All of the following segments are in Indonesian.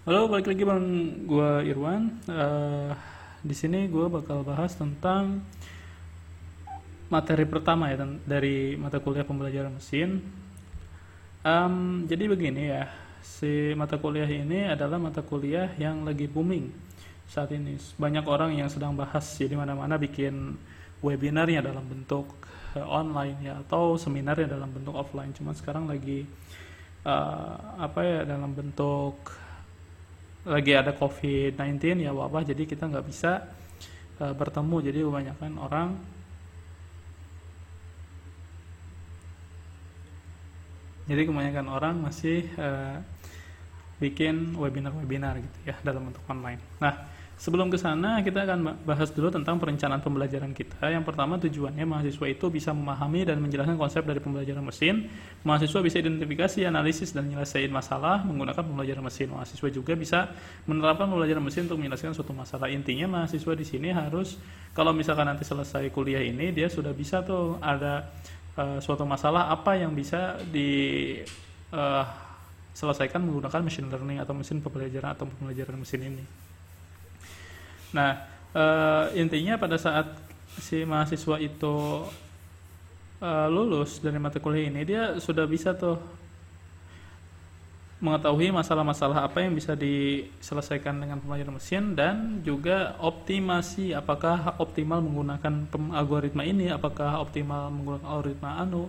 Halo, balik lagi bang, gue Irwan. Eh, di sini gue bakal bahas tentang materi pertama ya dari mata kuliah pembelajaran mesin. Em, jadi begini ya, si mata kuliah ini adalah mata kuliah yang lagi booming saat ini. Banyak orang yang sedang bahas ya di mana-mana bikin webinarnya dalam bentuk eh, online ya atau seminarnya dalam bentuk offline. Cuma sekarang lagi eh, apa ya dalam bentuk lagi ada COVID-19 ya wabah jadi kita nggak bisa uh, bertemu jadi kebanyakan orang jadi kebanyakan orang masih uh, bikin webinar-webinar gitu ya dalam bentuk online. Nah, sebelum ke sana kita akan bahas dulu tentang perencanaan pembelajaran kita. Yang pertama tujuannya mahasiswa itu bisa memahami dan menjelaskan konsep dari pembelajaran mesin. Mahasiswa bisa identifikasi, analisis dan menyelesaikan masalah menggunakan pembelajaran mesin. Mahasiswa juga bisa menerapkan pembelajaran mesin untuk menyelesaikan suatu masalah. Intinya mahasiswa di sini harus kalau misalkan nanti selesai kuliah ini dia sudah bisa tuh ada uh, suatu masalah apa yang bisa di uh, selesaikan menggunakan machine learning atau mesin pembelajaran atau pembelajaran mesin ini. Nah, uh, intinya pada saat si mahasiswa itu uh, lulus dari mata kuliah ini, dia sudah bisa tuh mengetahui masalah-masalah apa yang bisa diselesaikan dengan pembelajaran mesin dan juga optimasi apakah optimal menggunakan algoritma ini, apakah optimal menggunakan algoritma anu,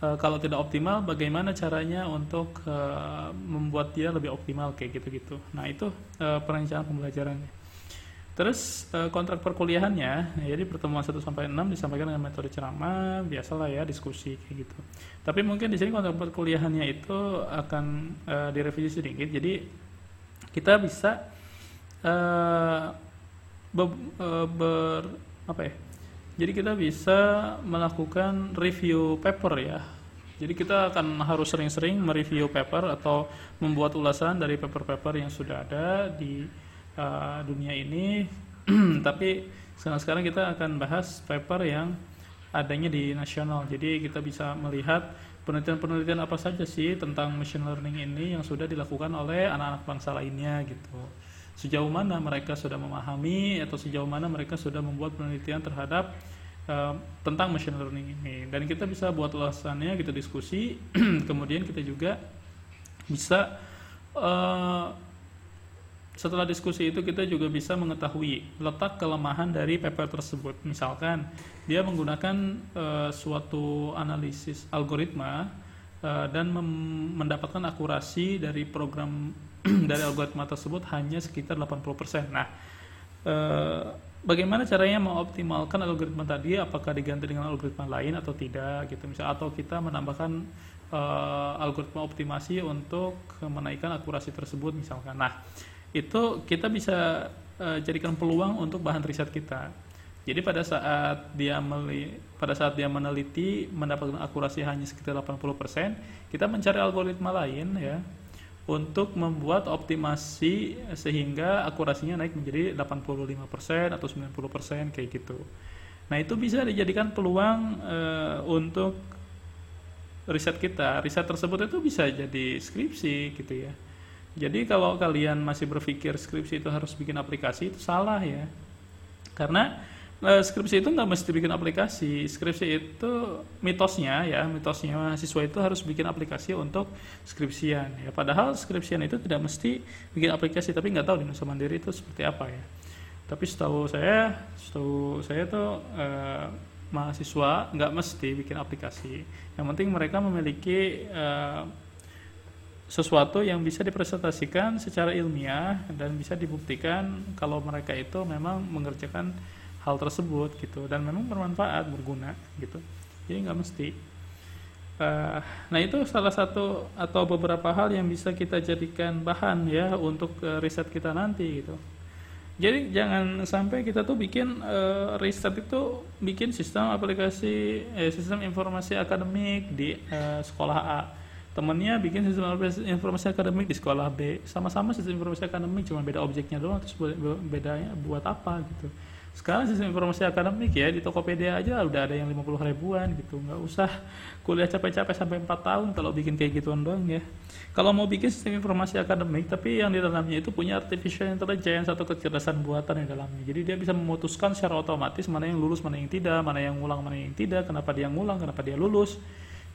Uh, kalau tidak optimal, bagaimana caranya untuk uh, membuat dia lebih optimal kayak gitu-gitu. Nah itu uh, perencanaan pembelajarannya. Terus kontrak perkuliahannya, jadi pertemuan 1 sampai 6 disampaikan dengan metode ceramah, biasalah ya diskusi kayak gitu. Tapi mungkin di sini kontrak perkuliahannya itu akan direvisi sedikit. Jadi kita bisa ber, ber apa ya? Jadi kita bisa melakukan review paper ya. Jadi kita akan harus sering-sering mereview paper atau membuat ulasan dari paper-paper yang sudah ada di uh, dunia ini. Tapi sekarang-sekarang kita akan bahas paper yang adanya di nasional. Jadi kita bisa melihat penelitian-penelitian apa saja sih tentang machine learning ini yang sudah dilakukan oleh anak-anak bangsa lainnya gitu sejauh mana mereka sudah memahami atau sejauh mana mereka sudah membuat penelitian terhadap uh, tentang machine learning ini dan kita bisa buat ulasannya kita diskusi kemudian kita juga bisa uh, setelah diskusi itu kita juga bisa mengetahui letak kelemahan dari paper tersebut misalkan dia menggunakan uh, suatu analisis algoritma uh, dan mendapatkan akurasi dari program dari algoritma tersebut hanya sekitar 80%. Nah, e, bagaimana caranya mengoptimalkan algoritma tadi? Apakah diganti dengan algoritma lain atau tidak? Gitu, misal atau kita menambahkan e, algoritma optimasi untuk menaikkan akurasi tersebut, misalkan. Nah, itu kita bisa e, jadikan peluang untuk bahan riset kita. Jadi pada saat dia meli, pada saat dia meneliti mendapatkan akurasi hanya sekitar 80%, kita mencari algoritma lain ya untuk membuat optimasi sehingga akurasinya naik menjadi 85% atau 90% kayak gitu. Nah, itu bisa dijadikan peluang e, untuk riset kita. Riset tersebut itu bisa jadi skripsi gitu ya. Jadi kalau kalian masih berpikir skripsi itu harus bikin aplikasi itu salah ya. Karena Nah, skripsi itu nggak mesti bikin aplikasi. Skripsi itu mitosnya ya, mitosnya mahasiswa itu harus bikin aplikasi untuk skripsian ya. Padahal skripsian itu tidak mesti bikin aplikasi, tapi nggak tahu di Nusa Mandiri itu seperti apa ya. Tapi setahu saya, setahu saya tuh eh, mahasiswa nggak mesti bikin aplikasi. Yang penting mereka memiliki eh, sesuatu yang bisa dipresentasikan secara ilmiah dan bisa dibuktikan kalau mereka itu memang mengerjakan hal tersebut gitu dan memang bermanfaat berguna gitu. Jadi nggak mesti. Uh, nah itu salah satu atau beberapa hal yang bisa kita jadikan bahan ya untuk uh, riset kita nanti gitu. Jadi jangan sampai kita tuh bikin uh, riset itu bikin sistem aplikasi eh, sistem informasi akademik di sekolah A temennya bikin sistem informasi akademik di sekolah B. Sama-sama sistem informasi akademik cuma beda objeknya doang terus bedanya buat apa gitu. Sekarang sistem informasi akademik ya di Tokopedia aja udah ada yang 50 ribuan gitu. Nggak usah kuliah capek-capek sampai 4 tahun kalau bikin kayak gituan doang ya. Kalau mau bikin sistem informasi akademik tapi yang di dalamnya itu punya artificial intelligence atau kecerdasan buatan di dalamnya. Jadi dia bisa memutuskan secara otomatis mana yang lulus mana yang tidak mana yang ngulang mana yang tidak kenapa dia ngulang kenapa dia lulus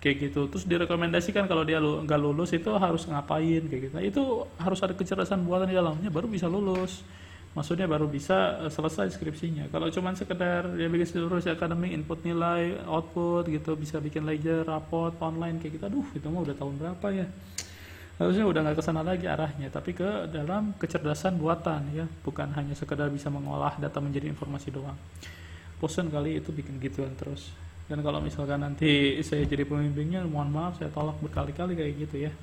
kayak gitu. Terus direkomendasikan kalau dia nggak lulus itu harus ngapain kayak gitu. Nah, itu harus ada kecerdasan buatan di dalamnya baru bisa lulus. Maksudnya baru bisa uh, selesai skripsinya. Kalau cuma sekedar dia bikin seluruh akademik input nilai output gitu bisa bikin ledger raport online kayak gitu aduh itu mah udah tahun berapa ya? Harusnya udah nggak ke sana lagi arahnya tapi ke dalam kecerdasan buatan ya. Bukan hanya sekedar bisa mengolah data menjadi informasi doang. Bosan kali itu bikin gituan terus dan kalau misalkan nanti saya jadi pemimpinnya mohon maaf saya tolak berkali-kali kayak gitu ya.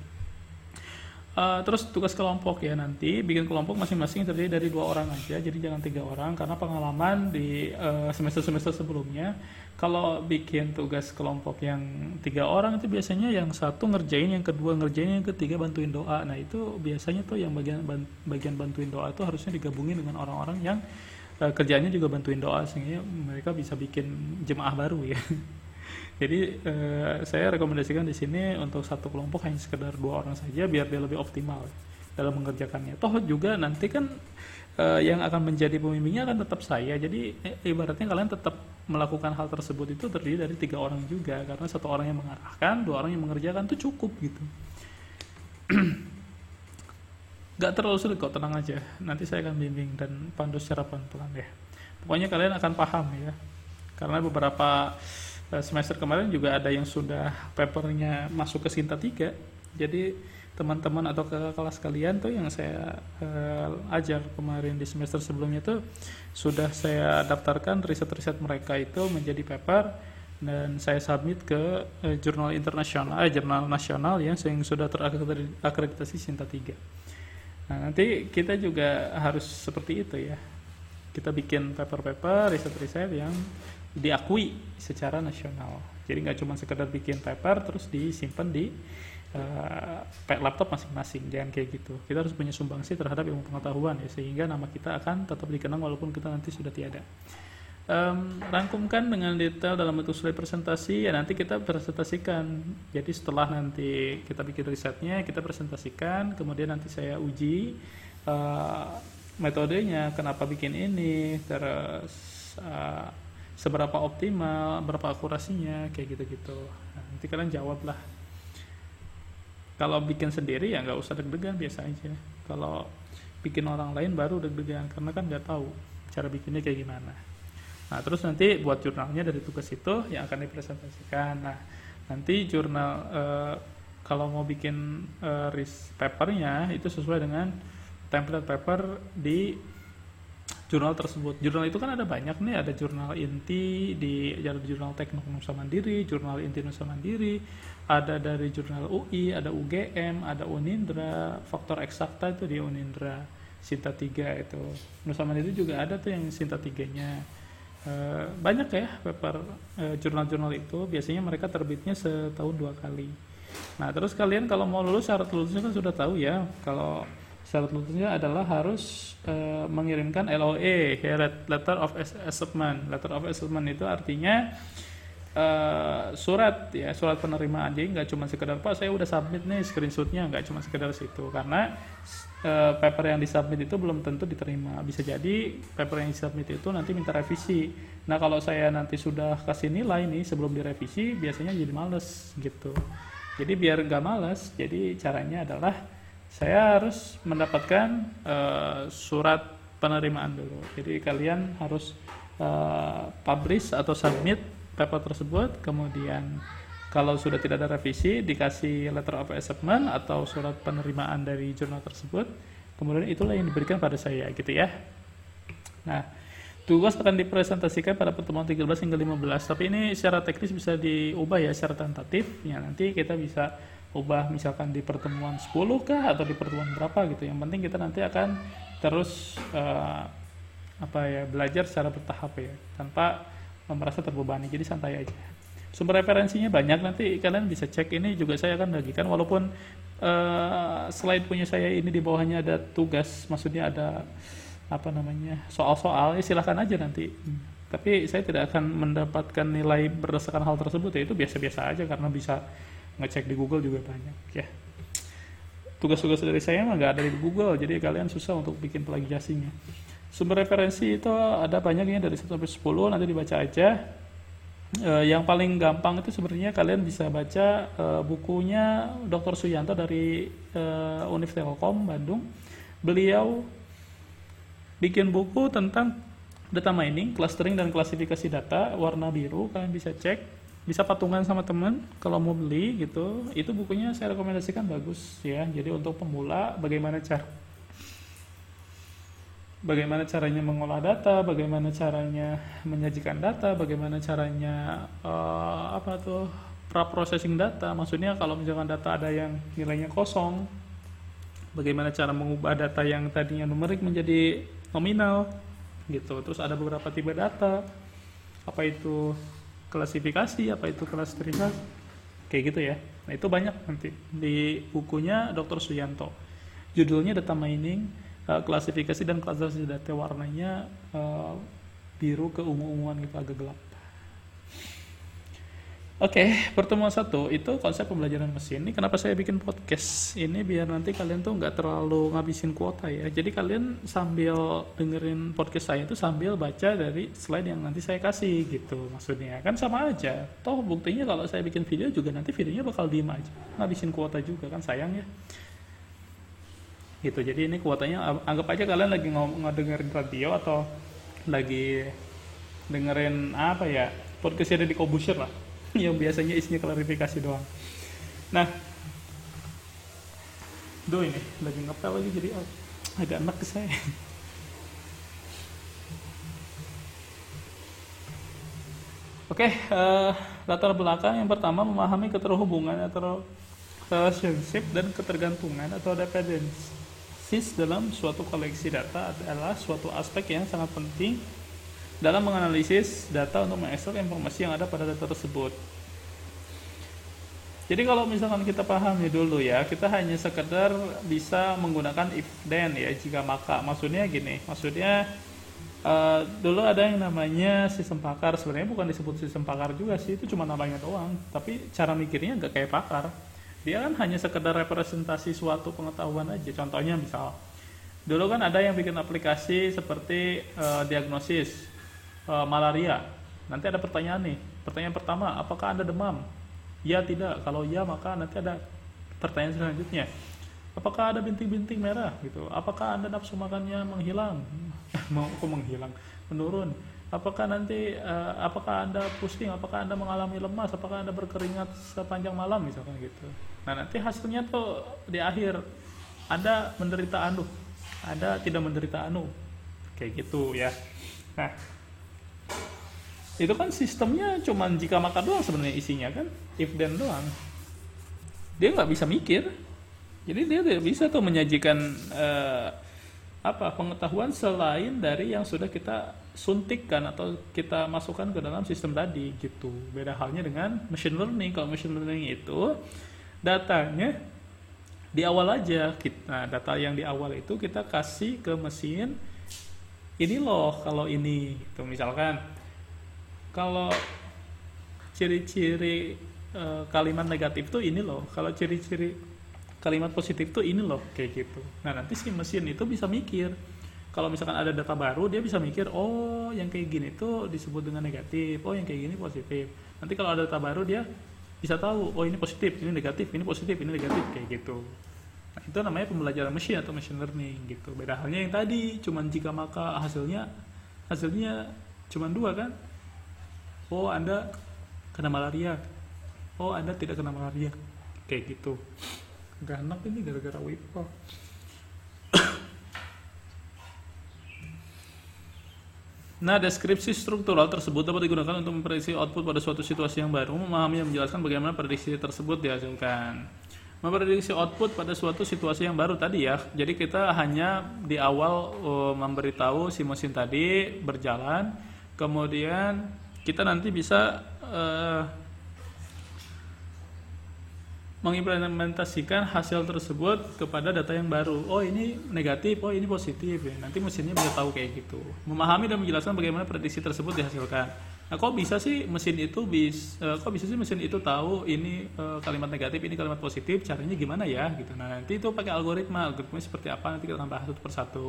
Uh, terus tugas kelompok ya nanti. Bikin kelompok masing-masing terdiri dari dua orang aja. Jadi jangan tiga orang karena pengalaman di uh, semester-semester sebelumnya kalau bikin tugas kelompok yang tiga orang itu biasanya yang satu ngerjain yang kedua ngerjain yang ketiga bantuin doa. Nah itu biasanya tuh yang bagian bagian bantuin doa itu harusnya digabungin dengan orang-orang yang uh, kerjanya juga bantuin doa sehingga mereka bisa bikin jemaah baru ya Jadi eh, saya rekomendasikan di sini untuk satu kelompok hanya sekedar dua orang saja biar dia lebih optimal dalam mengerjakannya. Toh juga nanti kan eh, yang akan menjadi pemimpinnya akan tetap saya. Jadi ibaratnya kalian tetap melakukan hal tersebut itu terdiri dari tiga orang juga karena satu orang yang mengarahkan, dua orang yang mengerjakan itu cukup gitu. Gak terlalu sulit kok, tenang aja. Nanti saya akan bimbing dan pandu secara pelan-pelan ya. Pokoknya kalian akan paham ya. Karena beberapa Eh, semester kemarin juga ada yang sudah papernya masuk ke Sinta 3 jadi teman-teman atau ke kelas kalian tuh yang saya uh, ajar kemarin di semester sebelumnya tuh sudah saya daftarkan riset-riset mereka itu menjadi paper dan saya submit ke uh, jurnal internasional, eh, jurnal nasional yang sudah terakreditasi Sinta 3. Nah, nanti kita juga harus seperti itu ya. Kita bikin paper-paper, riset-riset yang diakui secara nasional. Jadi nggak cuma sekedar bikin paper terus disimpan di uh, laptop masing-masing, jangan kayak gitu. Kita harus punya sumbangsi terhadap ilmu pengetahuan ya, sehingga nama kita akan tetap dikenang walaupun kita nanti sudah tiada. Um, rangkumkan dengan detail dalam bentuk slide presentasi ya nanti kita presentasikan jadi setelah nanti kita bikin risetnya kita presentasikan kemudian nanti saya uji uh, metodenya kenapa bikin ini terus uh, seberapa optimal, berapa akurasinya, kayak gitu-gitu. Nah, nanti kalian jawab lah. Kalau bikin sendiri ya nggak usah deg-degan biasa aja. Kalau bikin orang lain baru deg-degan karena kan nggak tahu cara bikinnya kayak gimana. Nah terus nanti buat jurnalnya dari tugas itu yang akan dipresentasikan. Nah nanti jurnal eh, kalau mau bikin eh, papernya itu sesuai dengan template paper di jurnal tersebut. Jurnal itu kan ada banyak nih, ada jurnal inti di jurnal Teknik Nusa Mandiri, jurnal inti Nusa Mandiri, ada dari jurnal UI, ada UGM, ada Unindra, faktor eksakta itu di Unindra, Sinta 3 itu. Nusa Mandiri juga ada tuh yang Sinta 3-nya. E, eh, banyak ya paper e, jurnal-jurnal itu biasanya mereka terbitnya setahun dua kali. Nah, terus kalian kalau mau lulus syarat lulusnya kan sudah tahu ya. Kalau syarat lulusnya adalah harus uh, mengirimkan LOE letter of assessment letter of assessment itu artinya uh, surat ya surat penerimaan. Jadi nggak cuma sekedar pak saya udah submit nih screenshotnya. Nggak cuma sekedar situ. Karena uh, paper yang disubmit itu belum tentu diterima. Bisa jadi paper yang disubmit itu nanti minta revisi. Nah kalau saya nanti sudah kasih nilai nih sebelum direvisi biasanya jadi males gitu. Jadi biar nggak males jadi caranya adalah saya harus mendapatkan uh, surat penerimaan dulu. Jadi kalian harus uh, publish atau submit paper tersebut, kemudian kalau sudah tidak ada revisi dikasih letter of acceptance atau surat penerimaan dari jurnal tersebut, kemudian itulah yang diberikan pada saya gitu ya. Nah, tugas akan dipresentasikan pada pertemuan 13 hingga 15, tapi ini secara teknis bisa diubah ya secara tentatif. Ya nanti kita bisa ubah misalkan di pertemuan 10 kah atau di pertemuan berapa gitu yang penting kita nanti akan terus uh, apa ya belajar secara bertahap ya tanpa merasa terbebani. Jadi santai aja. Sumber referensinya banyak. Nanti kalian bisa cek. Ini juga saya akan bagikan. Walaupun uh, slide punya saya ini di bawahnya ada tugas. Maksudnya ada apa namanya soal-soal. Ya silahkan aja nanti. Tapi saya tidak akan mendapatkan nilai berdasarkan hal tersebut. Ya itu biasa-biasa aja. Karena bisa ngecek di Google juga banyak. Ya. Tugas-tugas dari saya mah nggak ada di Google. Jadi kalian susah untuk bikin plagiasinya sumber referensi itu ada banyaknya dari 1 sampai 10 nanti dibaca aja Uh, yang paling gampang itu sebenarnya kalian bisa baca uh, bukunya Dr. Suyanto dari uh, Univ Telkom Bandung. Beliau bikin buku tentang data mining, clustering dan klasifikasi data warna biru. Kalian bisa cek, bisa patungan sama teman kalau mau beli gitu. Itu bukunya saya rekomendasikan bagus ya. Jadi untuk pemula bagaimana cara bagaimana caranya mengolah data, bagaimana caranya menyajikan data, bagaimana caranya uh, apa tuh pra-processing data. Maksudnya kalau misalkan data ada yang nilainya kosong, bagaimana cara mengubah data yang tadinya numerik menjadi nominal gitu. Terus ada beberapa tipe data. Apa itu klasifikasi, apa itu klasterifikasi, kayak gitu ya. Nah, itu banyak nanti di bukunya Dr. Suyanto. Judulnya Data Mining uh, klasifikasi dan klasifikasi data warnanya uh, biru ke ungu-unguan gitu agak gelap. Oke, okay, pertemuan satu itu konsep pembelajaran mesin. Ini kenapa saya bikin podcast ini biar nanti kalian tuh nggak terlalu ngabisin kuota ya. Jadi kalian sambil dengerin podcast saya itu sambil baca dari slide yang nanti saya kasih gitu maksudnya. Kan sama aja. Toh buktinya kalau saya bikin video juga nanti videonya bakal diem aja. Ngabisin kuota juga kan sayang ya gitu. Jadi ini kuotanya anggap aja kalian lagi ngomong dengerin radio atau lagi dengerin apa ya podcast ada di Kobusher lah. Yang biasanya isinya klarifikasi doang. Nah do ini lagi ngepel lagi jadi agak enak ke saya. Oke, okay, uh, eh, latar belakang yang pertama memahami keterhubungan atau relationship dan ketergantungan atau dependence SIS dalam suatu koleksi data adalah suatu aspek yang sangat penting dalam menganalisis data untuk mengekstrak informasi yang ada pada data tersebut. Jadi kalau misalkan kita pahami dulu ya, kita hanya sekedar bisa menggunakan if then ya jika maka. Maksudnya gini, maksudnya uh, dulu ada yang namanya sistem pakar. Sebenarnya bukan disebut sistem pakar juga sih, itu cuma namanya doang. Tapi cara mikirnya nggak kayak pakar dia kan hanya sekedar representasi suatu pengetahuan aja. Contohnya misal dulu kan ada yang bikin aplikasi seperti uh, diagnosis uh, malaria. Nanti ada pertanyaan nih. Pertanyaan pertama apakah anda demam? Ya tidak. Kalau ya maka nanti ada pertanyaan selanjutnya. Apakah ada bintik-bintik merah? Gitu. Apakah anda nafsu makannya menghilang? Mau menghilang? Menurun. Apakah nanti uh, apakah anda pusing? Apakah anda mengalami lemas? Apakah anda berkeringat sepanjang malam? Misalkan gitu nah nanti hasilnya tuh di akhir. Anda menderita anu. Anda tidak menderita anu. Kayak gitu ya. Nah itu kan sistemnya cuman jika maka doang sebenarnya isinya kan? If then doang. Dia nggak bisa mikir. Jadi dia tidak bisa tuh menyajikan uh, apa pengetahuan selain dari yang sudah kita suntikkan atau kita masukkan ke dalam sistem tadi gitu. Beda halnya dengan machine learning. Kalau machine learning itu datanya di awal aja. Kita nah, data yang di awal itu kita kasih ke mesin ini loh kalau ini gitu. Misalkan kalau ciri-ciri e, kalimat negatif tuh ini loh. Kalau ciri-ciri kalimat positif tuh ini loh kayak gitu. Nah nanti si mesin itu bisa mikir. Kalau misalkan ada data baru dia bisa mikir oh yang kayak gini tuh disebut dengan negatif. Oh yang kayak gini positif. Nanti kalau ada data baru dia bisa tahu oh ini positif ini negatif ini positif ini negatif kayak gitu. Nah, itu namanya pembelajaran mesin atau machine learning gitu. Beda halnya yang tadi cuman jika maka hasilnya hasilnya cuman dua kan? Oh anda kena malaria. Oh anda tidak kena malaria. Kayak gitu. Gak enak ini gara-gara WIPA. Nah, deskripsi struktural tersebut dapat digunakan untuk memprediksi output pada suatu situasi yang baru, memahami dan menjelaskan bagaimana prediksi tersebut dihasilkan. Memprediksi output pada suatu situasi yang baru tadi ya. Jadi kita hanya di awal uh, memberitahu si mesin tadi berjalan, kemudian kita nanti bisa uh, mengimplementasikan hasil tersebut kepada data yang baru. Oh ini negatif, oh ini positif. Ya. Nanti mesinnya bisa tahu kayak gitu. Memahami dan menjelaskan bagaimana prediksi tersebut dihasilkan. Nah, kok bisa sih mesin itu bis, uh, kok bisa sih mesin itu tahu ini uh, kalimat negatif, ini kalimat positif, caranya gimana ya gitu. Nah, nanti itu pakai algoritma, algoritma seperti apa nanti kita tambah satu persatu.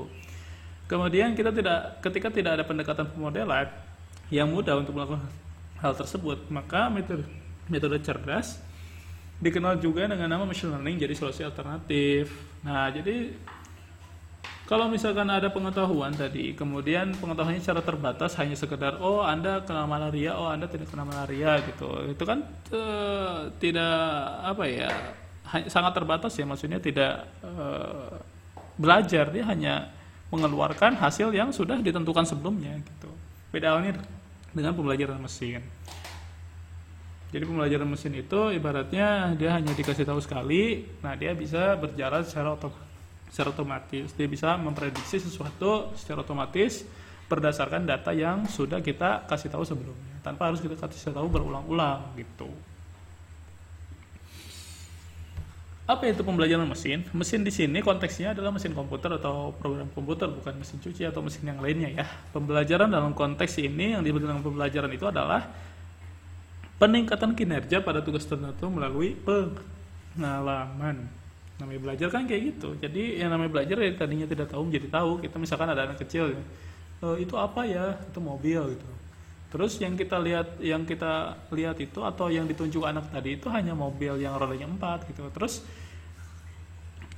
Kemudian kita tidak ketika tidak ada pendekatan pemodelan yang mudah untuk melakukan hal tersebut, maka metode metode cerdas dikenal juga dengan nama machine learning jadi solusi alternatif. Nah, jadi kalau misalkan ada pengetahuan tadi, kemudian pengetahuannya secara terbatas hanya sekedar oh Anda kena malaria, oh Anda tidak kena malaria gitu. Itu kan uh, tidak apa ya, sangat terbatas ya maksudnya tidak uh, belajar dia hanya mengeluarkan hasil yang sudah ditentukan sebelumnya gitu. Beda halnya dengan pembelajaran mesin. Jadi pembelajaran mesin itu ibaratnya dia hanya dikasih tahu sekali, nah dia bisa berjalan secara otomatis. Secara otomatis dia bisa memprediksi sesuatu secara otomatis berdasarkan data yang sudah kita kasih tahu sebelumnya, tanpa harus kita kasih tahu berulang-ulang gitu. Apa itu pembelajaran mesin? Mesin di sini konteksnya adalah mesin komputer atau program komputer, bukan mesin cuci atau mesin yang lainnya ya. Pembelajaran dalam konteks ini yang disebut pembelajaran itu adalah peningkatan kinerja pada tugas tertentu melalui pengalaman. Namanya belajar kan kayak gitu. Jadi yang namanya belajar ya tadinya tidak tahu menjadi tahu. Kita misalkan ada anak kecil e, itu apa ya? Itu mobil gitu. Terus yang kita lihat yang kita lihat itu atau yang ditunjuk anak tadi itu hanya mobil yang rodanya empat gitu. Terus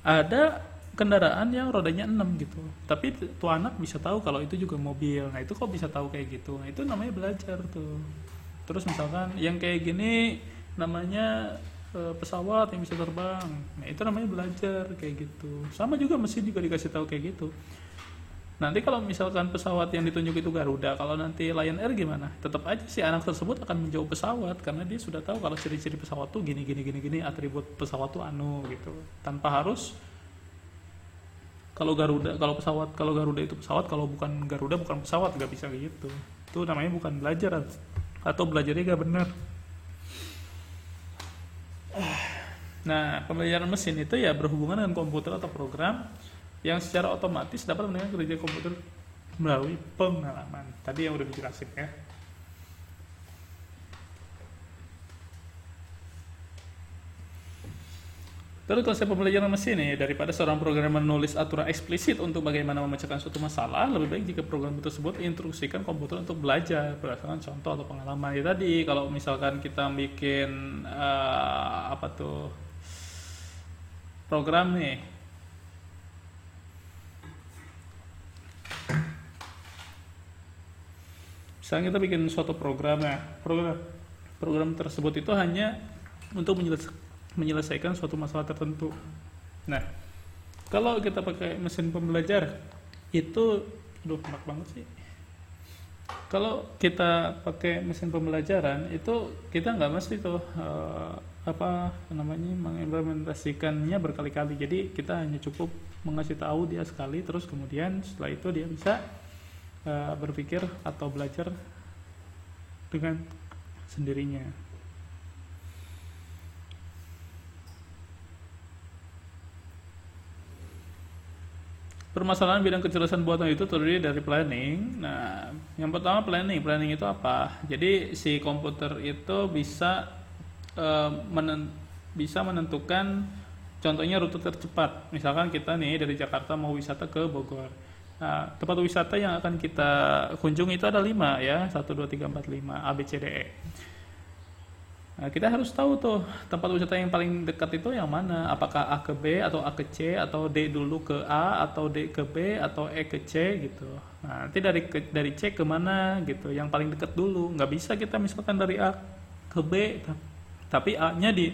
ada kendaraan yang rodanya enam gitu. Tapi tuh anak bisa tahu kalau itu juga mobil. Nah itu kok bisa tahu kayak gitu? Nah itu namanya belajar tuh terus misalkan yang kayak gini namanya e, pesawat yang bisa terbang. Nah itu namanya belajar kayak gitu. Sama juga mesin juga dikasih tahu kayak gitu. Nanti kalau misalkan pesawat yang ditunjuk itu Garuda kalau nanti Lion Air gimana? Tetap aja si anak tersebut akan menjauh pesawat karena dia sudah tahu kalau ciri-ciri pesawat tuh gini gini gini gini atribut pesawat tuh anu gitu. Tanpa harus kalau Garuda kalau pesawat kalau Garuda itu pesawat kalau bukan Garuda bukan pesawat nggak bisa gitu. Itu namanya bukan belajar atau belajarnya gak benar? Nah pembelajaran mesin itu ya berhubungan dengan komputer atau program yang secara otomatis dapat mendengar kerja komputer melalui pengalaman. Tadi yang udah dijelasin ya Terus konsep pembelajaran mesin ini daripada seorang programmer menulis aturan eksplisit untuk bagaimana memecahkan suatu masalah, lebih baik jika program tersebut instruksikan komputer untuk belajar berdasarkan contoh atau pengalaman. Ya tadi kalau misalkan kita bikin uh, apa tuh program nih misalnya kita bikin suatu program ya program program tersebut itu hanya untuk menyelesaikan menyelesaikan suatu masalah tertentu. Nah, kalau kita pakai mesin pembelajar itu, aduh enak banget sih. Kalau kita pakai mesin pembelajaran itu kita nggak mesti tuh uh, apa namanya mengimplementasikannya berkali-kali. Jadi kita hanya cukup mengasih tahu dia sekali, terus kemudian setelah itu dia bisa uh, berpikir atau belajar dengan sendirinya. Permasalahan bidang kecerdasan buatan itu terdiri dari planning. Nah, yang pertama planning. Planning itu apa? Jadi si komputer itu bisa uh, menen bisa menentukan contohnya rute tercepat. Misalkan kita nih dari Jakarta mau wisata ke Bogor. Nah, tempat wisata yang akan kita kunjungi itu ada lima ya, satu dua tiga empat lima A B C D E. Nah, kita harus tahu tuh tempat wisata yang paling dekat itu yang mana. Apakah A ke B atau A ke C atau D dulu ke A atau D ke B atau E ke C gitu. Nah, nanti dari ke, dari C ke mana gitu. Yang paling dekat dulu. Nggak bisa kita misalkan dari A ke B tapi A-nya di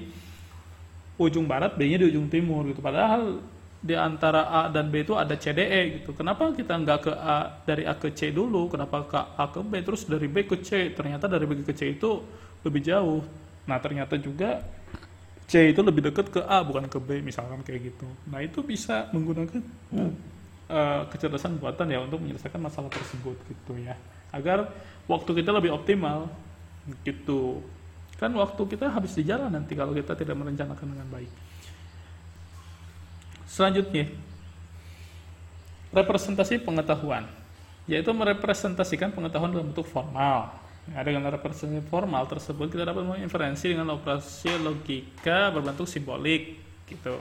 ujung barat, B-nya di ujung timur gitu. Padahal di antara A dan B itu ada C D E gitu. Kenapa kita nggak ke A dari A ke C dulu? Kenapa ke A ke B terus dari B ke C? Ternyata dari B ke C itu lebih jauh Nah ternyata juga C itu lebih dekat ke A bukan ke B misalkan kayak gitu. Nah itu bisa menggunakan uh, kecerdasan buatan ya untuk menyelesaikan masalah tersebut gitu ya. Agar waktu kita lebih optimal gitu. kan waktu kita habis di jalan nanti kalau kita tidak merencanakan dengan baik selanjutnya representasi pengetahuan yaitu merepresentasikan pengetahuan dalam bentuk formal nah, dengan representasi formal tersebut kita dapat menginferensi dengan operasi logika berbentuk simbolik gitu.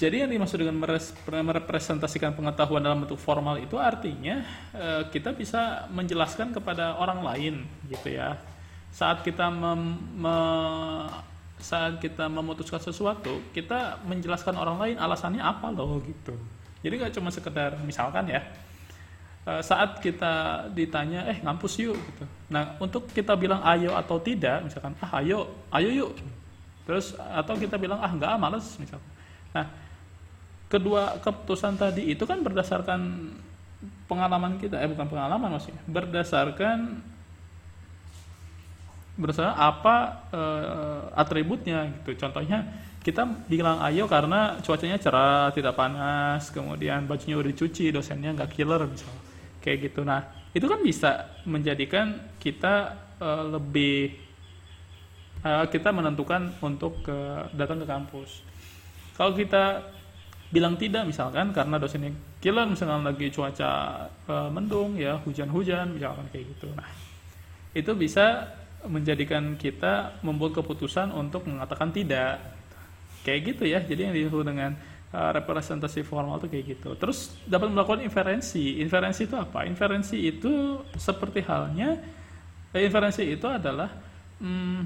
Jadi yang dimaksud dengan merepresentasikan pengetahuan dalam bentuk formal itu artinya eh, kita bisa menjelaskan kepada orang lain gitu ya. Saat kita mem, me, saat kita memutuskan sesuatu kita menjelaskan orang lain alasannya apa loh gitu. Jadi nggak cuma sekedar misalkan ya saat kita ditanya eh ngampus yuk gitu nah untuk kita bilang ayo atau tidak misalkan ah ayo ayo yuk terus atau kita bilang ah nggak males misalkan nah kedua keputusan tadi itu kan berdasarkan pengalaman kita eh bukan pengalaman maksudnya berdasarkan berdasarkan apa uh, atributnya gitu. Contohnya kita bilang ayo karena cuacanya cerah, tidak panas, kemudian bajunya udah dicuci, dosennya nggak killer misalnya. Kayak gitu. Nah, itu kan bisa menjadikan kita uh, lebih uh, kita menentukan untuk uh, datang ke kampus. Kalau kita bilang tidak misalkan karena dosennya killer misalkan lagi cuaca uh, mendung ya hujan-hujan misalkan kayak gitu. Nah, itu bisa menjadikan kita membuat keputusan untuk mengatakan tidak kayak gitu ya jadi yang disebut dengan uh, representasi formal itu kayak gitu terus dapat melakukan inferensi inferensi itu apa inferensi itu seperti halnya eh, inferensi itu adalah hmm,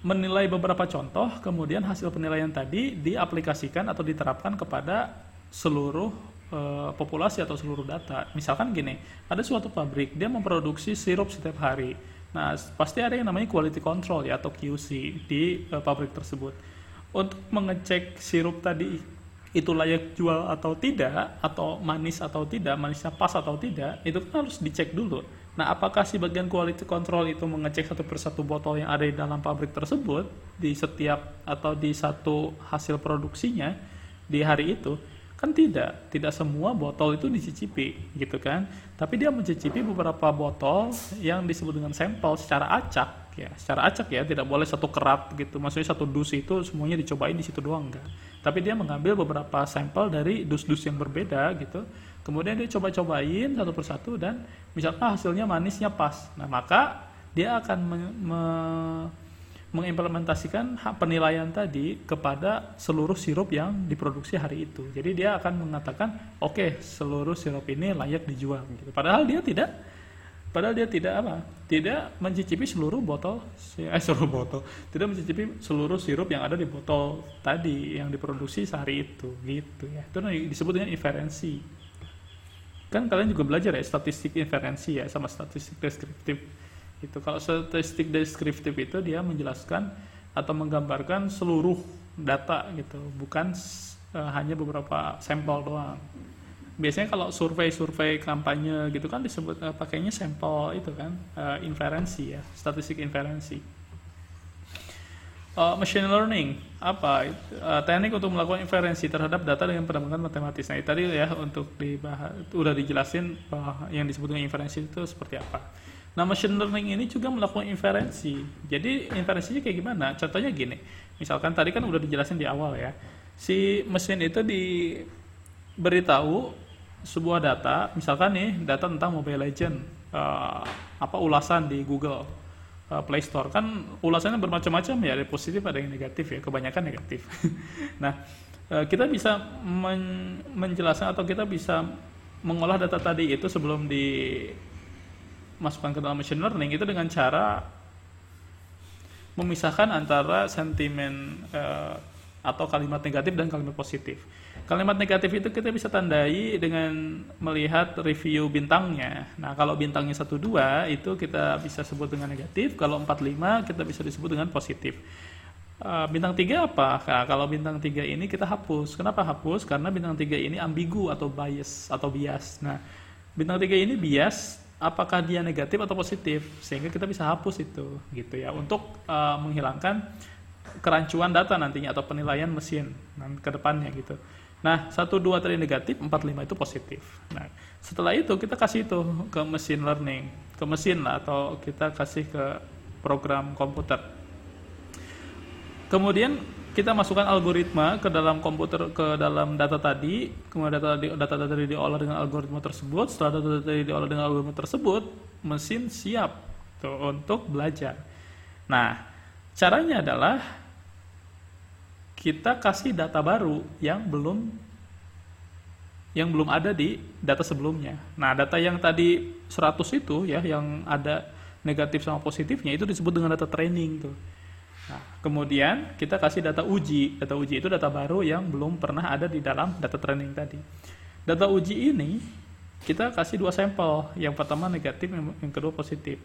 menilai beberapa contoh kemudian hasil penilaian tadi diaplikasikan atau diterapkan kepada seluruh uh, populasi atau seluruh data. Misalkan gini, ada suatu pabrik dia memproduksi sirup setiap hari. Nah, pasti ada yang namanya quality control ya atau QC di uh, pabrik tersebut. Untuk mengecek sirup tadi itu layak jual atau tidak atau manis atau tidak, manisnya pas atau tidak, itu kan harus dicek dulu. Nah, apakah si bagian quality control itu mengecek satu persatu botol yang ada di dalam pabrik tersebut di setiap atau di satu hasil produksinya di hari itu? Kan tidak, tidak semua botol itu dicicipi gitu kan. Tapi dia mencicipi beberapa botol yang disebut dengan sampel secara acak ya, secara acak ya, tidak boleh satu kerat gitu. Maksudnya satu dus itu semuanya dicobain di situ doang enggak. Tapi dia mengambil beberapa sampel dari dus-dus yang berbeda gitu. Kemudian dia coba-cobain satu persatu dan misalkan hasilnya manisnya pas. Nah, maka dia akan me, me mengimplementasikan hak penilaian tadi kepada seluruh sirup yang diproduksi hari itu. Jadi dia akan mengatakan, oke, okay, seluruh sirup ini layak dijual. Gitu. Padahal dia tidak, padahal dia tidak apa? Tidak mencicipi seluruh botol, eh seluruh botol, tidak mencicipi seluruh sirup yang ada di botol tadi yang diproduksi sehari itu, gitu ya. Itu disebut dengan inferensi. Kan kalian juga belajar ya statistik inferensi ya sama statistik deskriptif itu kalau statistik deskriptif itu dia menjelaskan atau menggambarkan seluruh data gitu, bukan uh, hanya beberapa sampel doang. Biasanya kalau survei-survei kampanye gitu kan disebut uh, pakainya sampel itu kan uh, inferensi ya, statistik inferensi. Uh, machine learning apa uh, teknik untuk melakukan inferensi terhadap data dengan perkembangan matematis. Nah, tadi ya untuk dibahas udah dijelasin bahwa yang disebut dengan inferensi itu seperti apa. Nah, machine learning ini juga melakukan inferensi. Jadi, inferensinya kayak gimana? Contohnya gini, misalkan tadi kan udah dijelasin di awal ya, si mesin itu diberitahu sebuah data, misalkan nih data tentang Mobile Legend, uh, apa ulasan di Google uh, Play Store kan ulasannya bermacam-macam ya, ada positif ada yang negatif ya, kebanyakan negatif. nah, uh, kita bisa men menjelaskan atau kita bisa mengolah data tadi itu sebelum di masukkan ke dalam machine learning itu dengan cara memisahkan antara sentimen uh, atau kalimat negatif dan kalimat positif. Kalimat negatif itu kita bisa tandai dengan melihat review bintangnya. Nah, kalau bintangnya 1 2 itu kita bisa sebut dengan negatif, kalau 4 5 kita bisa disebut dengan positif. Uh, bintang 3 apa? Nah, kalau bintang 3 ini kita hapus. Kenapa hapus? Karena bintang 3 ini ambigu atau bias atau bias. Nah, bintang 3 ini bias apakah dia negatif atau positif sehingga kita bisa hapus itu gitu ya untuk uh, menghilangkan kerancuan data nantinya atau penilaian mesin ke depannya gitu Nah, 1 2 tadi negatif, 4 5 itu positif. Nah, setelah itu kita kasih itu ke mesin learning, ke mesin lah atau kita kasih ke program komputer. Kemudian kita masukkan algoritma ke dalam komputer ke dalam data tadi, kemudian data tadi data tadi diolah dengan algoritma tersebut. Setelah data tadi diolah dengan algoritma tersebut, mesin siap tuh, untuk belajar. Nah, caranya adalah kita kasih data baru yang belum yang belum ada di data sebelumnya. Nah, data yang tadi 100 itu ya yang ada negatif sama positifnya itu disebut dengan data training tuh. Nah, kemudian kita kasih data uji. Data uji itu data baru yang belum pernah ada di dalam data training tadi. Data uji ini kita kasih dua sampel. Yang pertama negatif, yang kedua positif.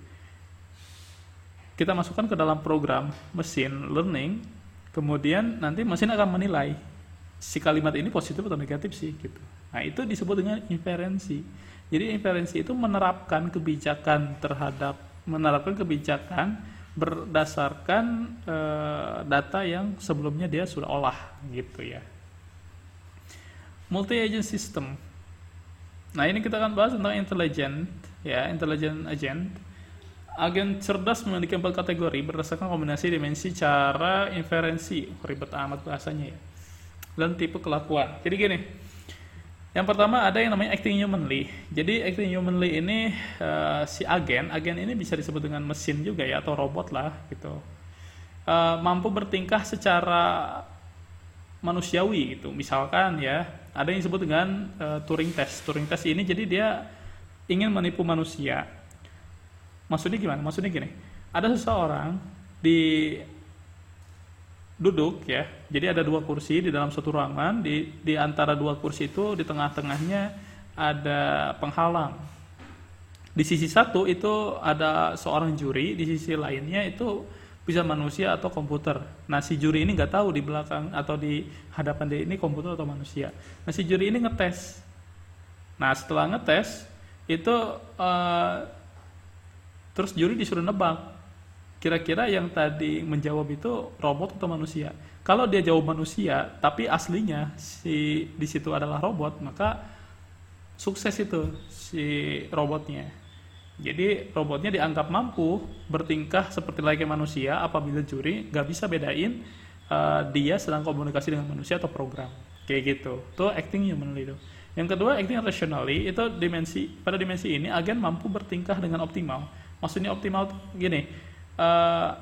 Kita masukkan ke dalam program mesin learning, kemudian nanti mesin akan menilai si kalimat ini positif atau negatif sih gitu. Nah, itu disebut dengan inferensi. Jadi inferensi itu menerapkan kebijakan terhadap menerapkan kebijakan berdasarkan uh, data yang sebelumnya dia sudah olah gitu ya. Multi agent system. Nah, ini kita akan bahas tentang intelligent ya, intelligent agent. Agen cerdas memiliki empat kategori berdasarkan kombinasi dimensi cara inferensi. Ribet amat bahasanya ya. Dan tipe kelakuan. Jadi gini, yang pertama ada yang namanya acting humanly. Jadi acting humanly ini uh, si agen, agen ini bisa disebut dengan mesin juga ya atau robot lah gitu. Uh, mampu bertingkah secara manusiawi gitu. Misalkan ya, ada yang disebut dengan uh, Turing test. Turing test ini jadi dia ingin menipu manusia. Maksudnya gimana? Maksudnya gini. Ada seseorang di duduk ya. Jadi ada dua kursi di dalam satu ruangan. Di di antara dua kursi itu di tengah-tengahnya ada penghalang. Di sisi satu itu ada seorang juri, di sisi lainnya itu bisa manusia atau komputer. Nah si juri ini nggak tahu di belakang atau di hadapan dia ini komputer atau manusia. Nah si juri ini ngetes. Nah setelah ngetes itu uh, terus juri disuruh nebak kira-kira yang tadi menjawab itu robot atau manusia. Kalau dia jawab manusia, tapi aslinya si di situ adalah robot, maka sukses itu si robotnya. Jadi robotnya dianggap mampu bertingkah seperti layaknya manusia apabila juri nggak bisa bedain uh, dia sedang komunikasi dengan manusia atau program. Kayak gitu. Itu acting human itu. Yang kedua, acting rationally itu dimensi pada dimensi ini agen mampu bertingkah dengan optimal. Maksudnya optimal gini, uh,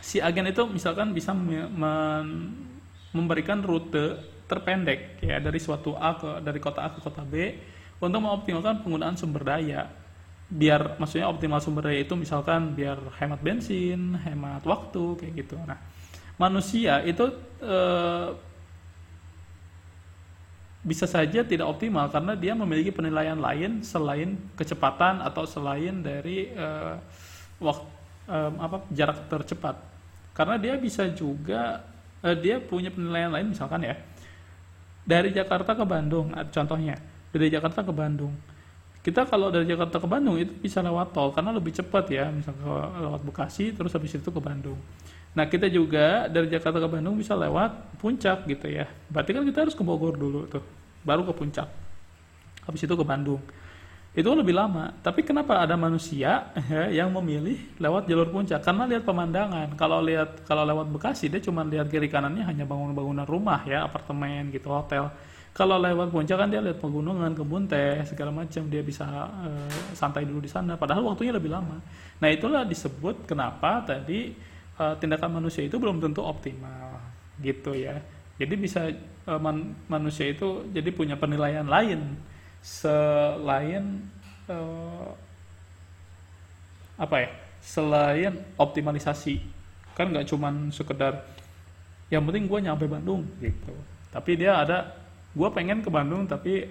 si agen itu misalkan bisa memberikan rute terpendek ya dari suatu A ke dari kota A ke kota B untuk mengoptimalkan penggunaan sumber daya biar maksudnya optimal sumber daya itu misalkan biar hemat bensin, hemat waktu kayak gitu. Nah, manusia itu e, bisa saja tidak optimal karena dia memiliki penilaian lain selain kecepatan atau selain dari e, waktu um, apa jarak tercepat. Karena dia bisa juga uh, dia punya penilaian lain misalkan ya dari Jakarta ke Bandung contohnya dari Jakarta ke Bandung. Kita kalau dari Jakarta ke Bandung itu bisa lewat tol karena lebih cepat ya misalnya lewat Bekasi terus habis itu ke Bandung. Nah kita juga dari Jakarta ke Bandung bisa lewat puncak gitu ya. Berarti kan kita harus ke Bogor dulu tuh baru ke puncak habis itu ke Bandung itu lebih lama. Tapi kenapa ada manusia ya, yang memilih lewat jalur puncak? Karena lihat pemandangan. Kalau lihat kalau lewat Bekasi dia cuma lihat kiri kanannya hanya bangunan-bangunan rumah ya, apartemen gitu, hotel. Kalau lewat puncak kan dia lihat pegunungan, kebun teh, segala macam. Dia bisa uh, santai dulu di sana. Padahal waktunya lebih lama. Nah itulah disebut kenapa tadi uh, tindakan manusia itu belum tentu optimal, gitu ya. Jadi bisa uh, man manusia itu jadi punya penilaian lain selain uh, apa ya selain optimalisasi. Kan nggak cuman sekedar yang penting gue nyampe Bandung gitu. Tapi dia ada gue pengen ke Bandung tapi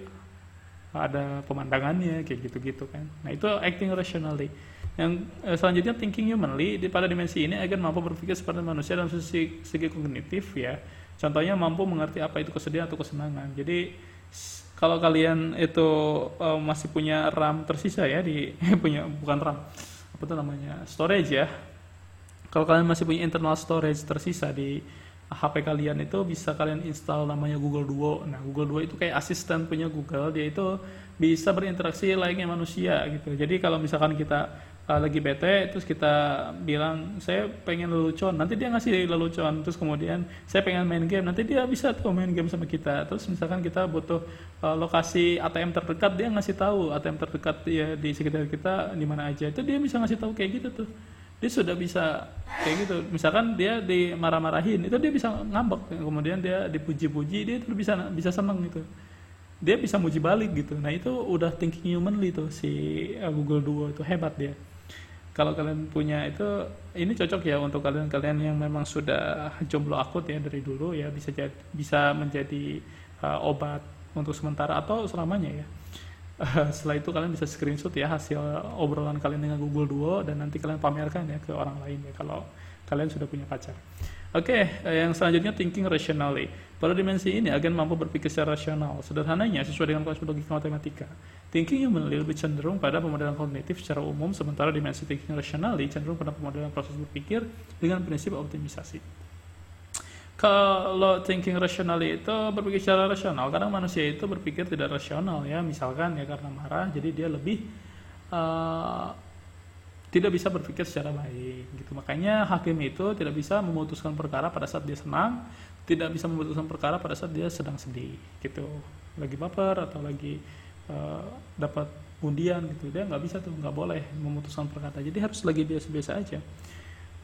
ada pemandangannya kayak gitu-gitu kan. Nah itu acting rationally. Yang eh, selanjutnya thinking humanly di pada dimensi ini agar mampu berpikir seperti manusia dalam segi, segi kognitif ya contohnya mampu mengerti apa itu kesedihan atau kesenangan jadi kalau kalian itu uh, masih punya RAM tersisa ya di punya bukan RAM apa tuh namanya storage ya kalau kalian masih punya internal storage tersisa di HP kalian itu bisa kalian install namanya Google Duo. Nah, Google Duo itu kayak asisten punya Google, dia itu bisa berinteraksi layaknya manusia gitu. Jadi kalau misalkan kita uh, lagi bete terus kita bilang saya pengen lelucon. Nanti dia ngasih lelucon terus kemudian saya pengen main game. Nanti dia bisa tuh main game sama kita. Terus misalkan kita butuh uh, lokasi ATM terdekat dia ngasih tahu ATM terdekat ya di sekitar kita di mana aja. Itu dia bisa ngasih tahu kayak gitu tuh. Dia sudah bisa kayak gitu. Misalkan dia dimarah-marahin itu dia bisa ngambek. Kemudian dia dipuji-puji dia itu bisa bisa seneng gitu. Dia bisa muji balik gitu. Nah itu udah thinking humanly tuh si uh, Google Duo itu hebat dia kalau kalian punya itu ini cocok ya untuk kalian-kalian yang memang sudah jomblo akut ya dari dulu ya bisa jadi bisa menjadi uh, obat untuk sementara atau selamanya ya. Uh, setelah itu kalian bisa screenshot ya hasil obrolan kalian dengan Google Duo dan nanti kalian pamerkan ya ke orang lain ya kalau kalian sudah punya pacar. Oke, okay, yang selanjutnya thinking rationally. Pada dimensi ini, agen mampu berpikir secara rasional. Sederhananya, sesuai dengan konsep logika matematika. Thinking humanly lebih cenderung pada pemodelan kognitif secara umum, sementara dimensi thinking rationally cenderung pada pemodelan proses berpikir dengan prinsip optimisasi. Kalau thinking rationally itu berpikir secara rasional, kadang manusia itu berpikir tidak rasional ya, misalkan ya karena marah, jadi dia lebih uh, tidak bisa berpikir secara baik gitu. Makanya hakim itu tidak bisa memutuskan perkara pada saat dia senang tidak bisa memutuskan perkara pada saat dia sedang sedih gitu. Lagi baper atau lagi uh, dapat undian gitu. Dia nggak bisa tuh nggak boleh memutuskan perkara. Jadi harus lagi biasa-biasa aja.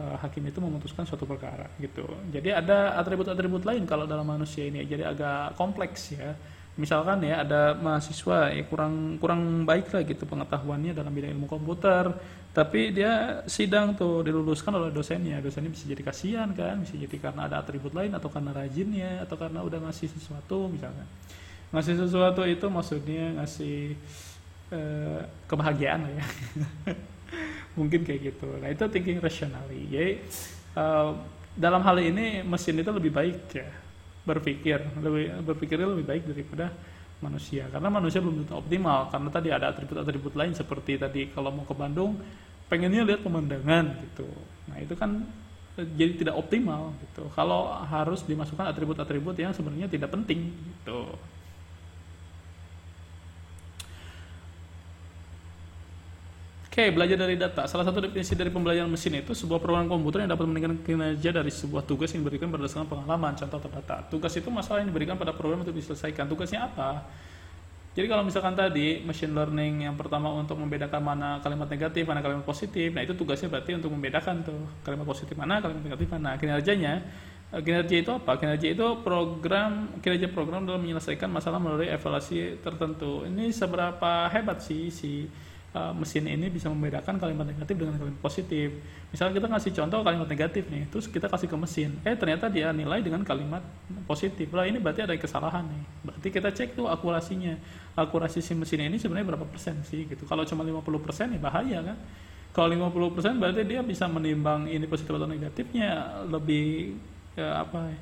Uh, hakim itu memutuskan suatu perkara gitu. Jadi ada atribut-atribut lain kalau dalam manusia ini. Jadi agak kompleks ya misalkan ya ada mahasiswa ya kurang kurang baik lah gitu pengetahuannya dalam bidang ilmu komputer. Tapi dia sidang tuh diluluskan oleh dosennya. Dosennya bisa jadi kasihan kan bisa jadi karena ada atribut lain atau karena rajinnya atau karena udah ngasih sesuatu misalkan. Ngasih sesuatu itu maksudnya ngasih eh, kebahagiaan ya. Mungkin kayak gitu. Nah itu thinking rationally. Jadi eh, dalam hal ini mesin itu lebih baik ya berpikir lebih berpikirnya lebih baik daripada manusia. Karena manusia belum tentu optimal karena tadi ada atribut-atribut lain seperti tadi kalau mau ke Bandung pengennya lihat pemandangan gitu. Nah itu kan eh, jadi tidak optimal gitu. Kalau harus dimasukkan atribut-atribut yang sebenarnya tidak penting gitu Oke, belajar dari data. Salah satu definisi dari pembelajaran mesin itu sebuah program komputer yang dapat meningkatkan kinerja dari sebuah tugas yang diberikan berdasarkan pengalaman, contoh atau data. Tugas itu masalah yang diberikan pada program untuk diselesaikan. Tugasnya apa? Jadi kalau misalkan tadi machine learning yang pertama untuk membedakan mana kalimat negatif, mana kalimat positif, nah itu tugasnya berarti untuk membedakan tuh kalimat positif mana, kalimat negatif mana. Kinerjanya, eh, kinerja itu apa? Kinerja itu program, kinerja program dalam menyelesaikan masalah melalui evaluasi tertentu. Ini seberapa hebat sih si uh, mesin ini bisa membedakan kalimat negatif dengan kalimat positif. Misalnya kita ngasih contoh kalimat negatif nih, terus kita kasih ke mesin, eh ternyata dia nilai dengan kalimat positif. Lah ini berarti ada kesalahan nih. Berarti kita cek tuh akurasinya. Akurasi si mesin ini sebenarnya berapa persen sih gitu. Kalau cuma 50 persen ya bahaya kan. Kalau 50 persen berarti dia bisa menimbang ini positif atau negatifnya lebih ya, apa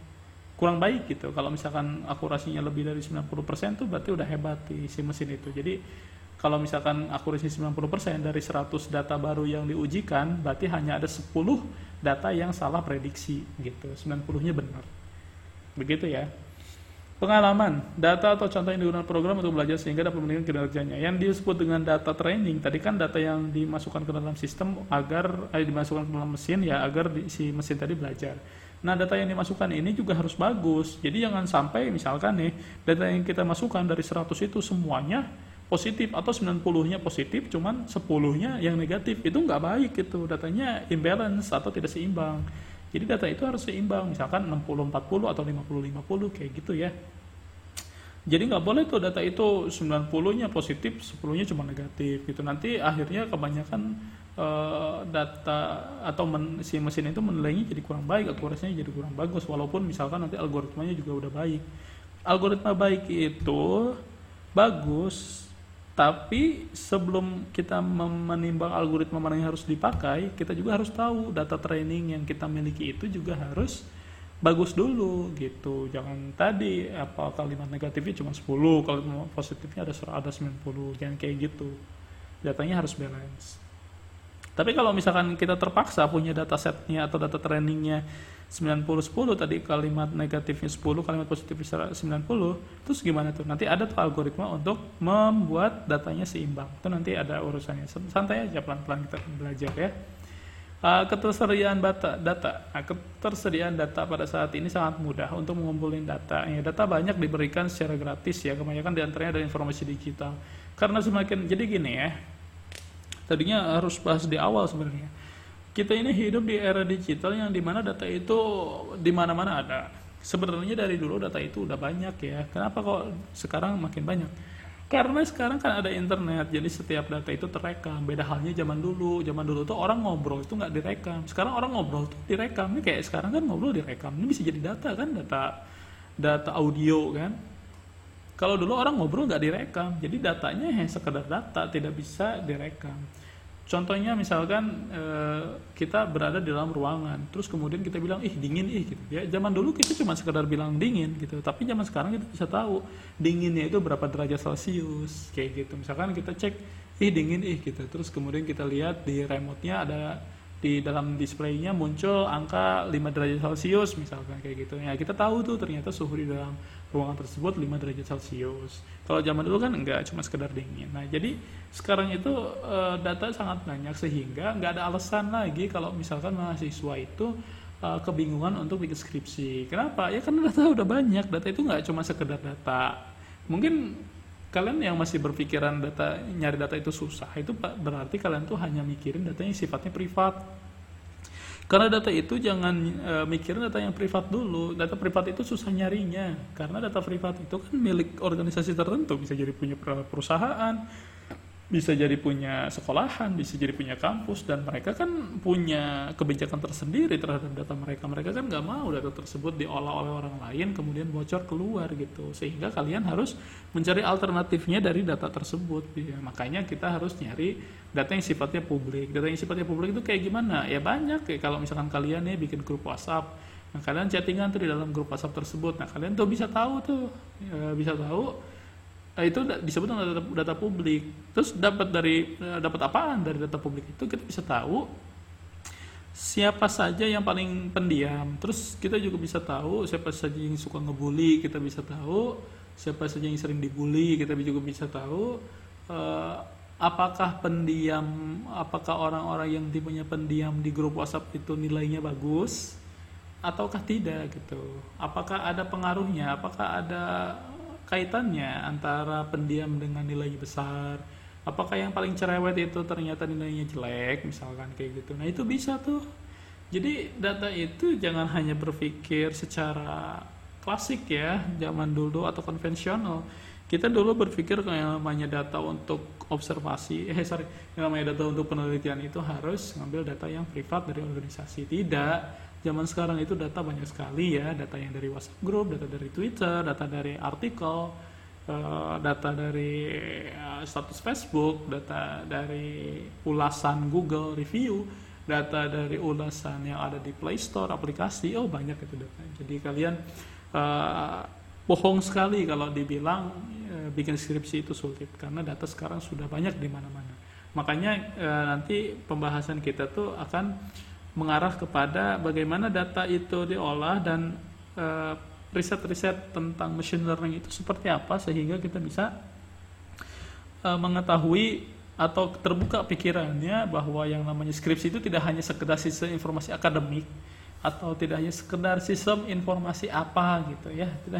kurang baik gitu. Kalau misalkan akurasinya lebih dari 90% tuh berarti udah hebat di si mesin itu. Jadi kalau misalkan akurasi 90% dari 100 data baru yang diujikan, berarti hanya ada 10 data yang salah prediksi gitu. 90-nya benar. Begitu ya. Pengalaman, data atau contoh yang digunakan program untuk belajar sehingga dapat meningkatkan kinerjanya. Yang disebut dengan data training, tadi kan data yang dimasukkan ke dalam sistem agar eh, dimasukkan ke dalam mesin ya agar di, si mesin tadi belajar. Nah, data yang dimasukkan ini juga harus bagus. Jadi jangan sampai misalkan nih, data yang kita masukkan dari 100 itu semuanya positif atau 90-nya positif cuman 10-nya yang negatif. Itu nggak baik itu datanya imbalance atau tidak seimbang. Jadi data itu harus seimbang. Misalkan 60-40 atau 50-50 kayak gitu ya. Jadi nggak boleh tuh data itu 90-nya positif 10-nya cuma negatif gitu. Nanti akhirnya kebanyakan uh, data atau men, si mesin itu menilainya jadi kurang baik akurasinya jadi kurang bagus. Walaupun misalkan nanti algoritmanya juga udah baik. Algoritma baik itu bagus tapi sebelum kita menimbang algoritma mana yang harus dipakai, kita juga harus tahu data training yang kita miliki itu juga harus bagus dulu gitu. Jangan tadi apa kalimat negatifnya cuma 10, kalau positifnya ada ada 90, jangan kayak gitu. Datanya harus balance. Tapi kalau misalkan kita terpaksa punya data setnya atau data trainingnya 90 10 tadi kalimat negatifnya 10 kalimat positifnya 90 terus gimana tuh? Nanti ada tuh algoritma untuk membuat datanya seimbang. Itu nanti ada urusannya. Santai aja pelan-pelan kita belajar ya. Uh, ketersediaan data data. Nah, ketersediaan data pada saat ini sangat mudah untuk mengumpulkan data. Ya, data banyak diberikan secara gratis ya. Kebanyakan di antaranya ada informasi digital. Karena semakin jadi gini ya tadinya harus bahas di awal sebenarnya kita ini hidup di era digital yang di mana data itu di mana-mana ada. Sebenarnya dari dulu data itu udah banyak ya. Kenapa kok sekarang makin banyak? Karena sekarang kan ada internet, jadi setiap data itu terekam. Beda halnya zaman dulu. Zaman dulu tuh orang ngobrol itu nggak direkam. Sekarang orang ngobrol tuh direkam. Ini kayak sekarang kan ngobrol direkam. Ini bisa jadi data kan, data data audio kan. Kalau dulu orang ngobrol nggak direkam, jadi datanya hanya sekedar data, tidak bisa direkam. Contohnya misalkan e, kita berada di dalam ruangan, terus kemudian kita bilang ih dingin ih gitu. Ya zaman dulu kita cuma sekedar bilang dingin gitu, tapi zaman sekarang kita bisa tahu dinginnya itu berapa derajat Celcius kayak gitu. Misalkan kita cek ih dingin ih gitu, terus kemudian kita lihat di remote-nya ada di dalam displaynya muncul angka 5 derajat Celcius misalkan kayak gitu ya kita tahu tuh ternyata suhu di dalam ruangan tersebut 5 derajat Celcius. Kalau zaman dulu kan enggak cuma sekedar dingin. Nah jadi sekarang itu e, data sangat banyak sehingga nggak ada alasan lagi kalau misalkan mahasiswa itu e, kebingungan untuk bikin skripsi. Kenapa? Ya karena data udah banyak. Data itu nggak cuma sekedar data. Mungkin kalian yang masih berpikiran data nyari data itu susah itu berarti kalian tuh hanya mikirin data yang sifatnya privat karena data itu jangan e, mikirin data yang privat dulu. Data privat itu susah nyarinya. Karena data privat itu kan milik organisasi tertentu. Bisa jadi punya perusahaan bisa jadi punya sekolahan, bisa jadi punya kampus, dan mereka kan punya kebijakan tersendiri terhadap data mereka. Mereka kan nggak mau data tersebut diolah oleh orang lain, kemudian bocor keluar gitu. Sehingga kalian harus mencari alternatifnya dari data tersebut. Ya, makanya kita harus nyari data yang sifatnya publik. Data yang sifatnya publik itu kayak gimana? Ya banyak. Kayak kalau misalkan kalian nih bikin grup WhatsApp, nah kalian chattingan tuh di dalam grup WhatsApp tersebut. Nah kalian tuh bisa tahu tuh, ya, bisa tahu itu disebut data, data publik. Terus dapat dari eh, dapat apaan dari data publik itu kita bisa tahu siapa saja yang paling pendiam. Terus kita juga bisa tahu siapa saja yang suka ngebully, kita bisa tahu siapa saja yang sering dibully, kita juga bisa tahu uh, apakah pendiam, apakah orang-orang yang tipenya pendiam di grup WhatsApp itu nilainya bagus ataukah tidak gitu. Apakah ada pengaruhnya? Apakah ada kaitannya antara pendiam dengan nilai besar? Apakah yang paling cerewet itu ternyata nilainya jelek misalkan kayak gitu? Nah itu bisa tuh. Jadi data itu jangan hanya berpikir secara klasik ya zaman dulu atau konvensional. Kita dulu berpikir yang namanya data untuk observasi eh sorry yang namanya data untuk penelitian itu harus ngambil data yang privat dari organisasi. Tidak zaman sekarang itu data banyak sekali ya data yang dari WhatsApp group data dari Twitter data dari artikel uh, data dari uh, status Facebook data dari ulasan Google review data dari ulasan yang ada di Play Store aplikasi oh banyak itu data. Jadi kalian uh, bohong sekali kalau dibilang uh, bikin skripsi itu sulit karena data sekarang sudah banyak di mana-mana. Makanya uh, nanti pembahasan kita tuh akan mengarah kepada bagaimana data itu diolah dan riset riset-riset tentang machine learning itu seperti apa sehingga kita bisa uh, mengetahui atau terbuka pikirannya bahwa yang namanya skripsi itu tidak hanya sekedar sistem informasi akademik atau tidak hanya sekedar sistem informasi apa gitu ya